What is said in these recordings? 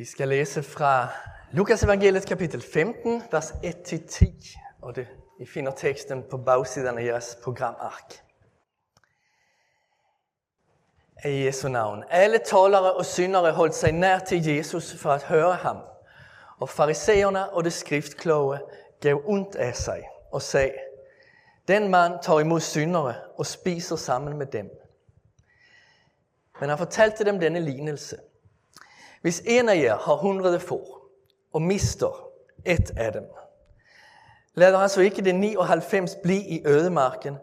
Vi skal læse fra Lukas evangeliet kapitel 15, vers 1-10, og det, I finder teksten på bagsiden af jeres programark. I Jesu navn. Alle talere og syndere holdt sig nær til Jesus for at høre ham, og fariseerne og det skriftkloge gav ondt af sig og sagde, den mand tager imod syndere og spiser sammen med dem. Men han fortalte dem denne lignelse. Hvis en af jer har hundrede får og mister et af dem, lader han så ikke det 99 blive i ødemarken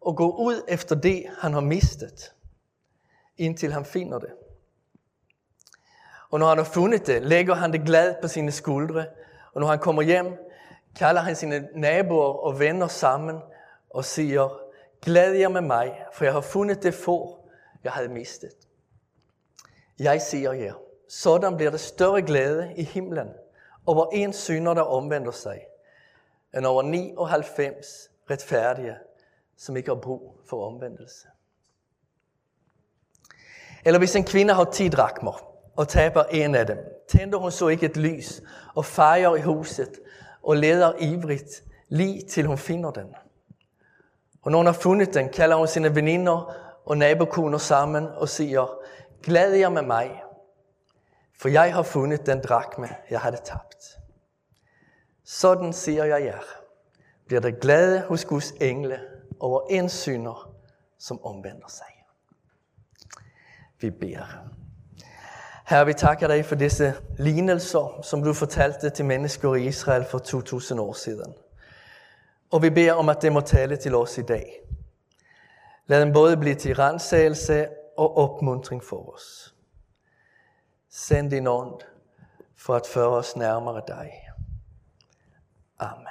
og gå ud efter det, han har mistet, indtil han finder det. Og når han har fundet det, lægger han det glad på sine skuldre, og når han kommer hjem, kalder han sine naboer og venner sammen og siger, glæd jer med mig, for jeg har fundet det få, jeg havde mistet. Jeg siger jer, sådan bliver det større glæde i himlen over en synder, der omvender sig, end over 99 retfærdige, som ikke har brug for omvendelse. Eller hvis en kvinde har 10 drakmer og taber en af dem, tænder hun så ikke et lys og fejrer i huset og leder ivrigt lige til hun finder den. Og når hun har fundet den, kalder hun sine veninder og nabokoner sammen og siger, glæd jer med mig, for jeg har fundet den drakme, jeg havde tabt. Sådan siger jeg jer, bliver der glade hos Guds engle over en synder, som omvender sig. Vi beder. Herre, vi takker dig for disse lignelser, som du fortalte til mennesker i Israel for 2000 år siden. Og vi beder om, at det må tale til os i dag. Lad dem både blive til rensagelse og opmuntring for os. Send din ånd for at føre os nærmere dig. Amen.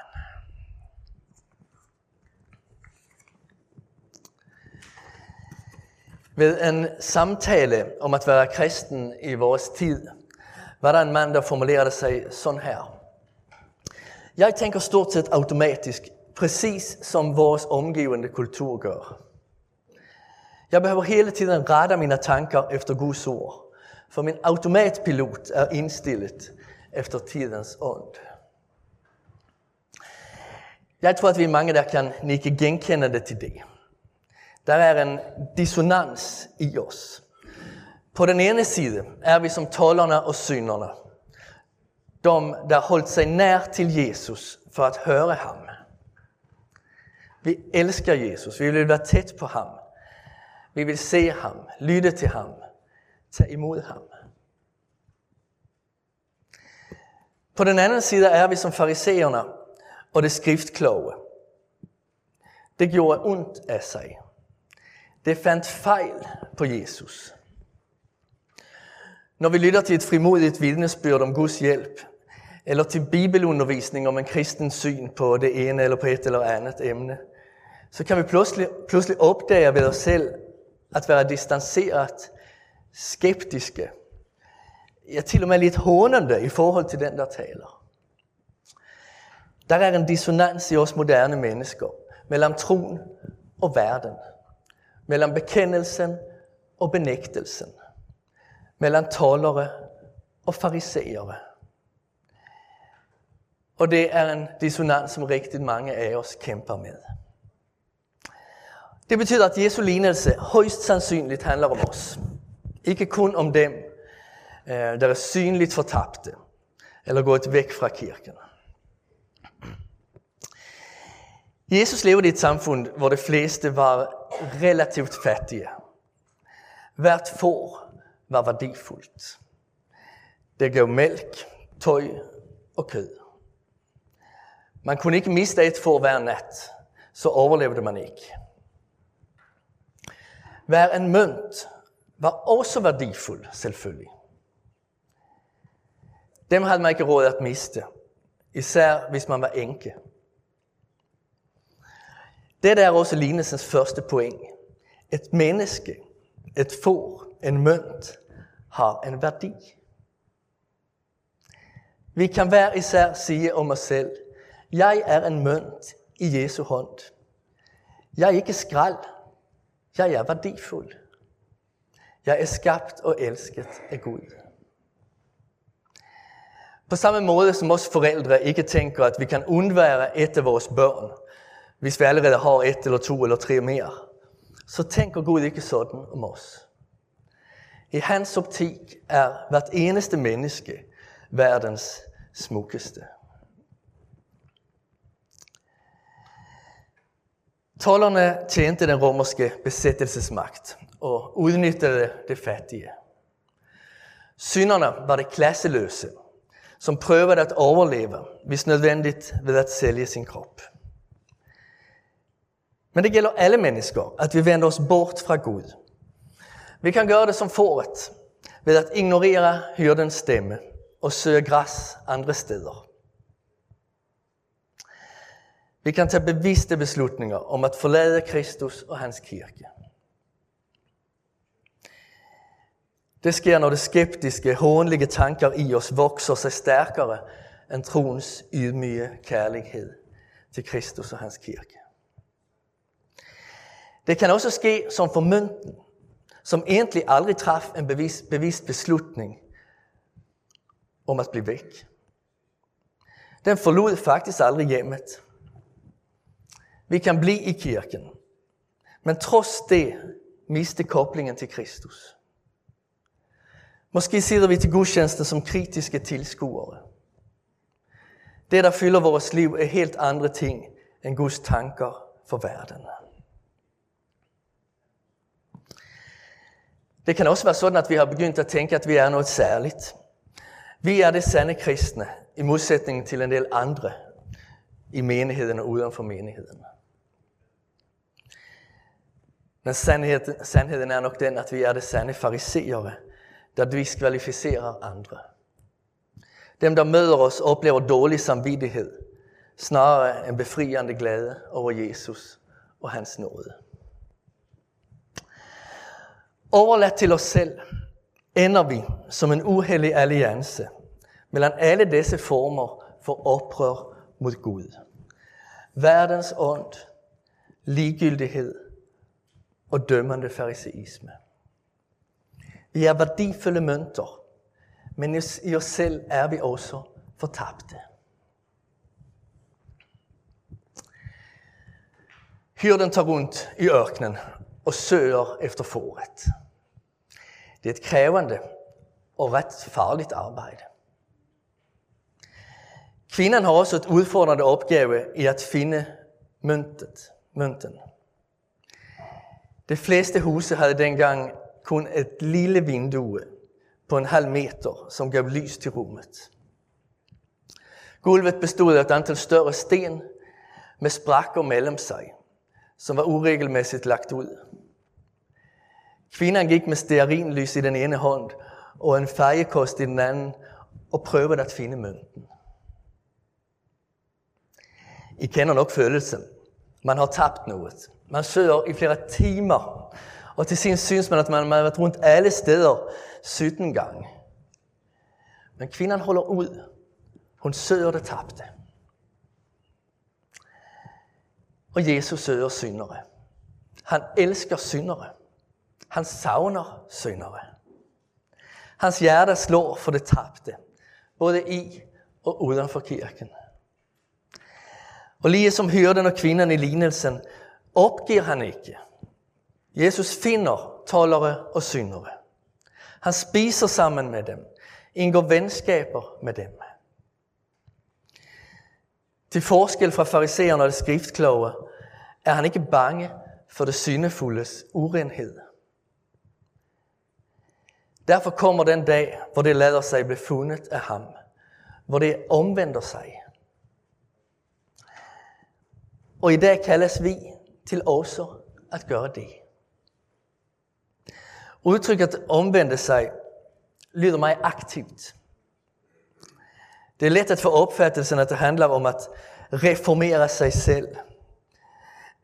Ved en samtale om at være kristen i vores tid, var der en mand, der formulerede sig sådan her. Jeg tænker stort set automatisk, præcis som vores omgivende kultur gør. Jeg behøver hele tiden rette mine tanker efter Guds ord, for min automatpilot er indstillet efter tidens ånd. Jeg tror, at vi er mange, der kan nikke genkendende til det. Der er en dissonans i os. På den ene side er vi som talerne og synderne. De, der holdt sig nær til Jesus for at høre ham. Vi elsker Jesus. Vi vil være tæt på ham. Vi vil se ham, lytte til ham, Tag imod ham. På den anden side er vi som fariseerne og det skriftkloge. Det gjorde ondt af sig. Det fandt fejl på Jesus. Når vi lytter til et frimodigt vidnesbyrd om Guds hjælp, eller til bibelundervisning om en kristen syn på det ene eller på et eller andet emne, så kan vi pludselig, pludselig opdage ved os selv at være distanceret, skeptiske, ja til og med lidt hånende i forhold til den, der taler. Der er en dissonans i os moderne mennesker mellem troen og verden, mellem bekendelsen og benægtelsen, mellem tollere og farisæere. Og det er en dissonans, som rigtig mange af os kæmper med. Det betyder, at Jesu lignelse højst sandsynligt handler om os. Ikke kun om dem, eh, der er synligt fortabte, eller gået væk fra kirken. Jesus levede i et samfund, hvor de fleste var relativt fattige. Hvert får var værdifuldt. Det gav mælk, tøj og kød. Man kunne ikke miste et får hver nat, så overlevede man ikke. Hver en mønt var også værdifuld, selvfølgelig. Dem havde man ikke råd at miste, især hvis man var enke. Det er også lignelsens første poeng. Et menneske, et får, en mønt, har en værdi. Vi kan hver især sige om os selv, jeg er en mønt i Jesu hånd. Jeg er ikke skrald, jeg er værdifuld. Jeg er skabt og elsket af Gud. På samme måde som os forældre ikke tænker, at vi kan undvære et af vores børn, hvis vi allerede har et eller to eller tre mere, så tænker Gud ikke sådan om os. I hans optik er hvert eneste menneske verdens smukkeste. Tollerne tjente den romerske besættelsesmagt og udnyttede det fattige. Synderne var det klasseløse, som prøvede at overleve, hvis nødvendigt ved at sælge sin krop. Men det gælder alle mennesker, at vi vender os bort fra Gud. Vi kan gøre det som fåret, ved at ignorere hyrdens stemme og søge græs andre steder. Vi kan tage bevidste beslutninger om at forlade Kristus og hans kirke. Det sker, når det skeptiske, hånlige tanker i os vokser sig stærkere end troens ydmyge kærlighed til Kristus og hans kirke. Det kan også ske som for mynten, som egentlig aldrig traf en bevis, bevidst beslutning om at blive væk. Den forlod faktisk aldrig hjemmet. Vi kan blive i kirken, men trods det miste koblingen til Kristus. Måske sidder vi til gudstjenesten som kritiske tilskuere. Det, der fylder vores liv, er helt andre ting end Guds tanker for verden. Det kan også være sådan, at vi har begyndt at tænke, at vi er noget særligt. Vi er det sande kristne, i modsætning til en del andre i menigheden og uden for menigheden. Men sandheden, sandheden er nok den, at vi er det sande fariseere, der diskvalificerer andre. Dem, der møder os, oplever dårlig samvittighed, snarere en befriende glæde over Jesus og hans nåde. Overladt til os selv ender vi som en uheldig alliance mellem alle disse former for oprør mod Gud. Verdens ånd, ligegyldighed og dømmende fariseisme. Vi er værdifulde mønter, men i os selv er vi også fortabte. Hyrden tager rundt i ørkenen og søger efter fåret. Det er et krævende og ret farligt arbejde. Kvinden har også et udfordrende opgave i at finde myntet, mynten. De fleste huse havde dengang kun et lille vindue på en halv meter, som gav lys til rummet. Gulvet bestod af et antal større sten med sprakker mellem sig, som var uregelmæssigt lagt ud. Kvinden gik med stearinlys i den ene hånd og en fejekost i den anden og prøvede at finde mønten. I kender nok følelsen. Man har tabt noget. Man søger i flere timer, og til sin synes man, at man har været rundt alle steder 17 gange. Men kvinden holder ud. Hun søger det tabte. Og Jesus søger syndere. Han elsker syndere. Han savner syndere. Hans hjerte slår for det tabte, både i og uden for kirken. Og lige som hyrden och kvinden i lignelsen, opgiver han ikke. Jesus finder tollere og syndere. Han spiser sammen med dem, indgår venskaber med dem. Til forskel fra fariseerne og det skriftkloge, er han ikke bange for det syndefuldes urenhed. Derfor kommer den dag, hvor det lader sig blive fundet af ham, hvor det omvender sig. Og i dag kaldes vi til også at gøre det. Udtrykket omvende sig lyder mig aktivt. Det er let at få opfattelsen, at det handler om at reformere sig selv.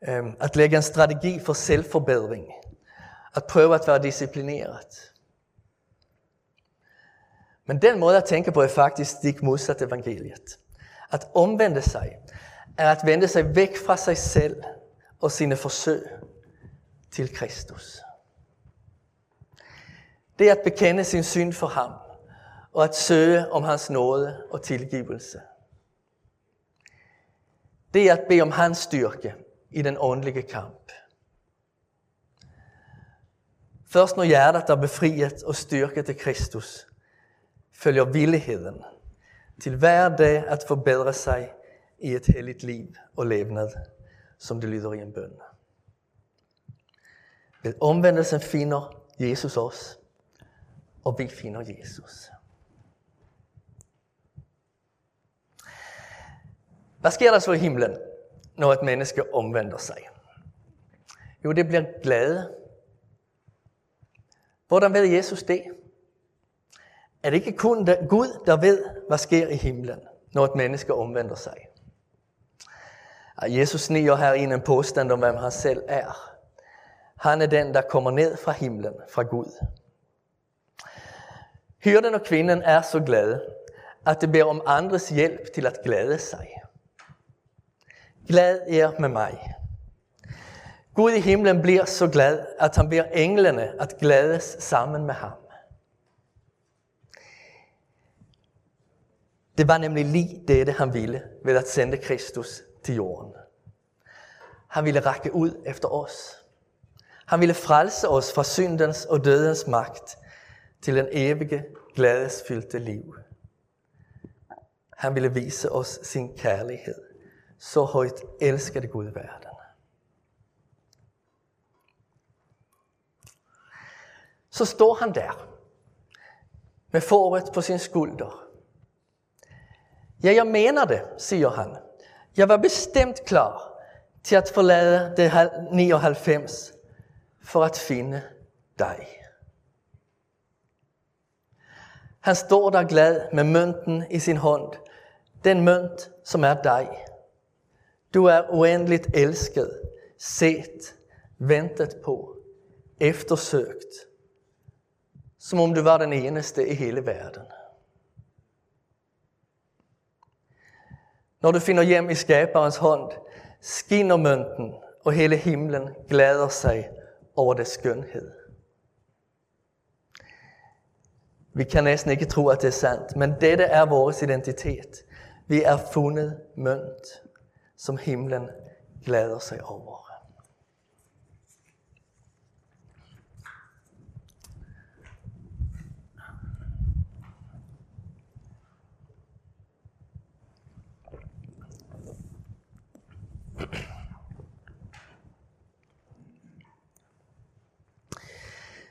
Øhm, at lægge en strategi for selvforbedring. At prøve at være disciplineret. Men den måde at tænke på er faktisk stik modsat evangeliet. At omvende sig er at vende sig væk fra sig selv og sine forsøg til Kristus. Det er at bekende sin synd for ham og at søge om hans nåde og tilgivelse. Det er at bede om hans styrke i den åndelige kamp. Først når hjertet er befriet og styrket til Kristus, følger villigheden til hver dag at forbedre sig i et helligt liv og levnad, som det lyder i en bøn. Ved omvendelsen finder Jesus os, og vi finder Jesus. Hvad sker der så i himlen, når et menneske omvender sig? Jo, det bliver glade. Hvordan ved Jesus det? Er det ikke kun Gud, der ved, hvad sker i himlen, når et menneske omvender sig? Jesus sniger her ind en påstand om, hvem han selv er. Han er den, der kommer ned fra himlen, fra Gud. Hyrden og kvinden er så glade, at det beder om andres hjælp til at glæde sig. Glad er med mig. Gud i himlen bliver så glad, at han beder englene at glædes sammen med ham. Det var nemlig lige det, han ville ved at sende Kristus til jorden. Han ville række ud efter os. Han ville frelse os fra syndens og dødens magt til en evige, glædesfyldte liv. Han ville vise os sin kærlighed. Så højt elskede Gud verden. Så står han der med fåret på sin skulder. Ja, jeg mener det, siger han. Jeg var bestemt klar til at forlade det 99 for at finde dig. Han står der glad med mønten i sin hånd. Den mønt, som er dig. Du er uendeligt elsket, set, ventet på, eftersøgt. Som om du var den eneste i hele verden. Når du finder hjem i skaberens hånd, skinner mønten, og hele himlen glæder sig over dets skønhed. Vi kan næsten ikke tro, at det er sandt, men dette er vores identitet. Vi er fundet mønt, som himlen glæder sig over.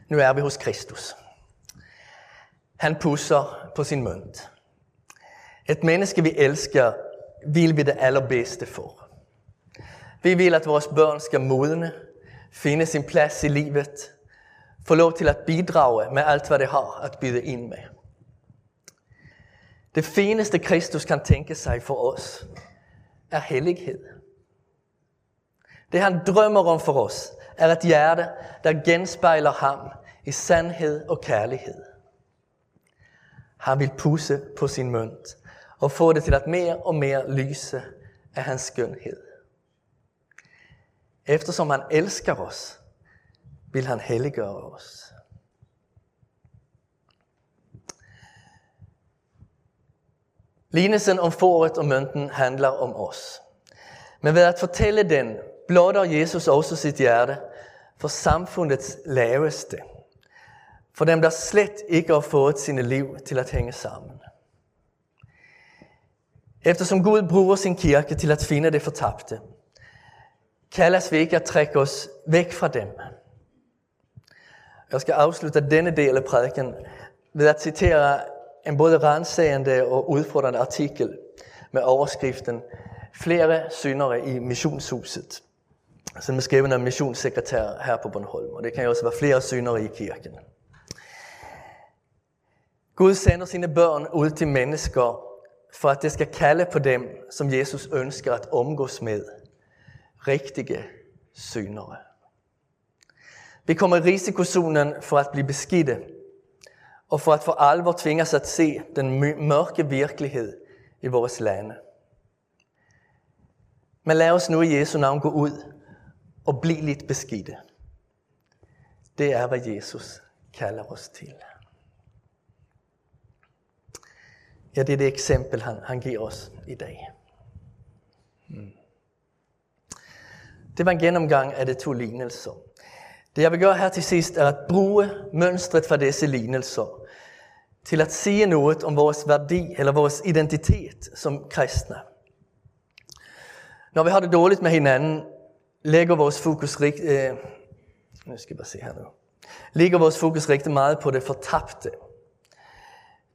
Nu er vi hos Kristus. Han pusser på sin mønt. Et menneske, vi elsker, vil vi det allerbedste for. Vi vil, at vores børn skal modne, finde sin plads i livet, få lov til at bidrage med alt, hvad det har at byde ind med. Det fineste Kristus kan tænke sig for os, er hellighed. Det han drømmer om for os, er et hjerte, der genspejler ham i sandhed og kærlighed. Han vil pusse på sin mønt og få det til at mere og mere lyse af hans skønhed. Eftersom han elsker os, vil han helliggøre os. Lignelsen om foret og mønten handler om os. Men ved at fortælle den, blotter Jesus også sit hjerte for samfundets laveste – for dem, der slet ikke har fået sine liv til at hænge sammen. Eftersom Gud bruger sin kirke til at finde det fortabte, kaldes vi ikke at trække os væk fra dem. Jeg skal afslutte denne del af prædiken ved at citere en både rensagende og udfordrende artikel med overskriften Flere syndere i missionshuset, som er skrevet af missionssekretær her på Bornholm. Og det kan jo også være flere syndere i kirken. Gud sender sine børn ud til mennesker, for at det skal kalde på dem, som Jesus ønsker at omgås med. Rigtige syndere. Vi kommer i risikozonen for at blive beskidte, og for at for alvor tvinges at se den mørke virkelighed i vores lande. Men lad os nu i Jesu navn gå ud og blive lidt beskidte. Det er, hvad Jesus kalder os til. Ja, det er det eksempel, han, han giver os i dag. Hmm. Det var en gennemgang af de to lignelser. Det jeg vil gøre her til sidst er at bruge mønstret fra disse lignelser til at sige noget om vores værdi eller vores identitet som kristne. Når vi har det dårligt med hinanden, lægger vores fokus rigt, øh, nu skal jeg bare se her nu, ligger vores fokus rigtig meget på det fortabte.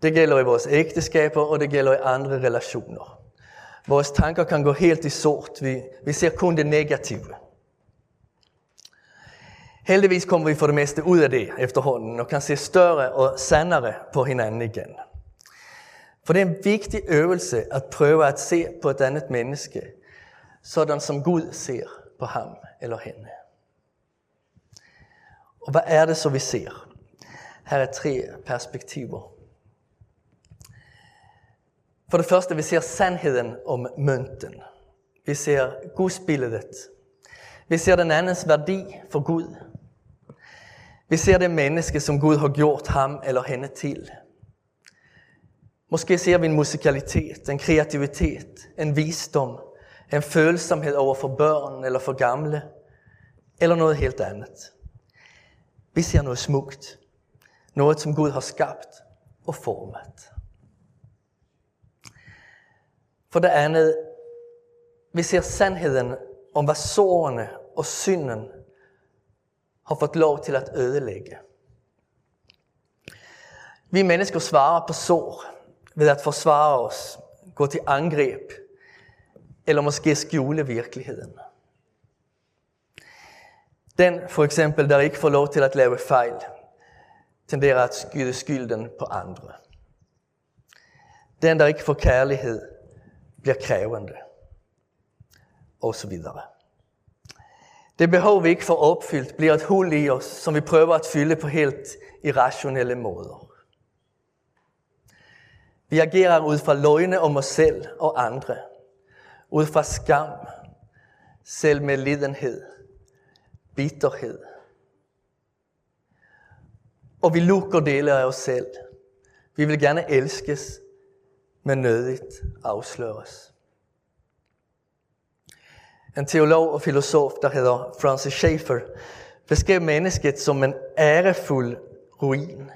Det gælder i vores ægteskaber, og det gælder i andre relationer. Vores tanker kan gå helt i sort. Vi, vi ser kun det negative. Heldigvis kommer vi for det meste ud af det efterhånden og kan se større og sandere på hinanden igen. For det er en vigtig øvelse at prøve at se på et andet menneske, sådan som Gud ser på ham eller hende. Og hvad er det så vi ser? Her er tre perspektiver. For det første, vi ser sandheden om mønten. Vi ser gudsbilledet. Vi ser den andens værdi for Gud. Vi ser det menneske, som Gud har gjort ham eller hende til. Måske ser vi en musikalitet, en kreativitet, en visdom, en følsomhed over for børn eller for gamle, eller noget helt andet. Vi ser noget smukt, noget som Gud har skabt og formet. For det andet, vi ser sandheden om hvad sårene og synden har fået lov til at ødelægge. Vi mennesker svarer på sår ved at forsvare os, gå til angreb eller måske skjule virkeligheden. Den for eksempel, der ikke får lov til at lave fejl, tenderer at skyde skylden på andre. Den, der ikke får kærlighed, bliver krævende. Og så videre. Det behov, vi ikke får opfyldt, bliver et hul i os, som vi prøver at fylde på helt irrationelle måder. Vi agerer ud fra løgne om os selv og andre. Ud fra skam, selvmedlidenhed, bitterhed. Og vi lukker dele af os selv. Vi vil gerne elskes, men nødigt afsløres. En teolog og filosof, der hedder Francis Schaeffer, beskrev mennesket som en ærefuld ruin.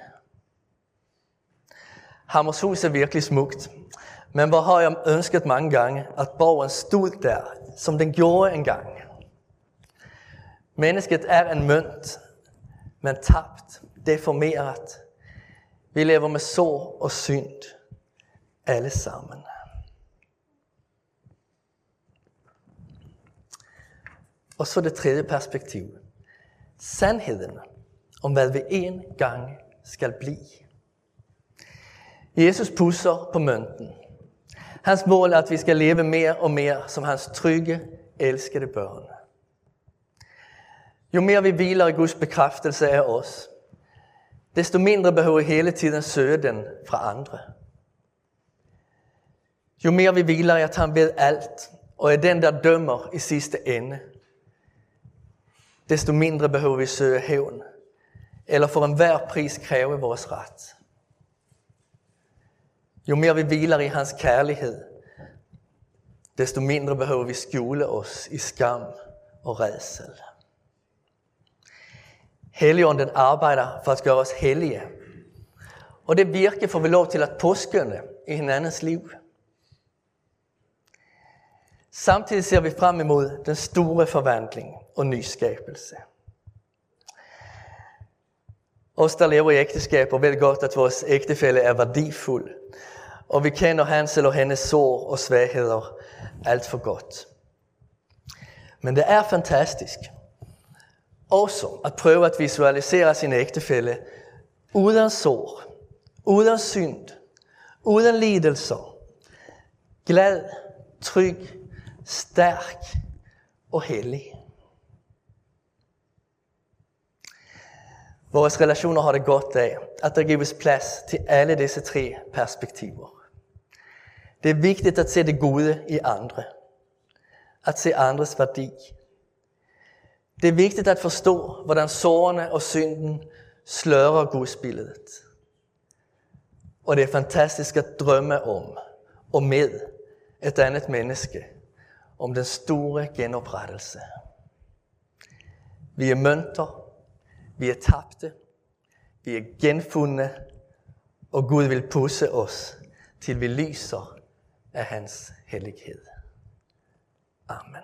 Hammershus er virkelig smukt, men hvor har jeg ønsket mange gange, at borgen stod der, som den gjorde engang. Mennesket er en mønt, men tabt, deformeret. Vi lever med sår og synd, alle sammen. Og så det tredje perspektiv. Sandheden om hvad vi en gang skal blive. Jesus pusser på mønten. Hans mål er, at vi skal leve mere og mere som hans trygge, elskede børn. Jo mere vi hviler i Guds bekræftelse af os, desto mindre behøver vi hele tiden søge den fra andre. Jo mere vi hviler i, at han ved alt, og er den, der dømmer i sidste ende, desto mindre behøver vi søge hævn, eller for enhver pris kræve vores ret. Jo mere vi hviler i hans kærlighed, desto mindre behøver vi skjule os i skam og redsel. Helligånden arbejder for at gøre os hellige. Og det virker får vi lov til at påskynde i hinandens liv. Samtidig ser vi frem imod den store forvandling og nyskabelse. Os, der lever i ægteskab og ved godt, at vores ægtefælle er værdifuld, og vi kender hans eller hendes sår og svagheder alt for godt. Men det er fantastisk også at prøve at visualisere sin ægtefælle uden sår, uden synd, uden lidelser, glad, tryg, stærk og hellig. Vores relationer har det godt af, at der gives plads til alle disse tre perspektiver. Det er vigtigt at se det gode i andre. At se andres værdi. Det er vigtigt at forstå, hvordan sårene og synden slører gudsbilledet. Og det er fantastisk at drømme om og med et andet menneske om den store genoprettelse. Vi er mønter, vi er tabte, vi er genfundne, og Gud vil pusse os, til vi lyser af hans hellighed. Amen.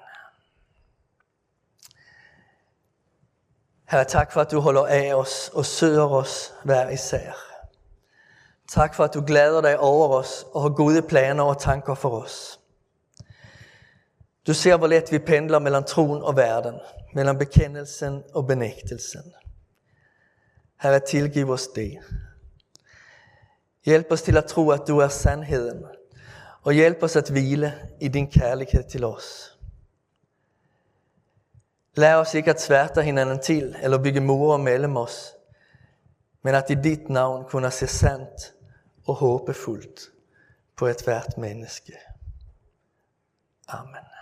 Herre, tak for, at du holder af os og søger os hver især. Tak for, at du glæder dig over os og har gode planer og tanker for os. Du ser, hvor let vi pendler mellem troen og verden, mellem bekendelsen og benægtelsen. Herre, tilgiv os det. Hjælp os til at tro, at du er sandheden, og hjælp os at hvile i din kærlighed til os. Lær os ikke at sværte hinanden til eller bygge mure mellem os, men at i dit navn kunne se sandt og håbefuldt på et hvert menneske. Amen.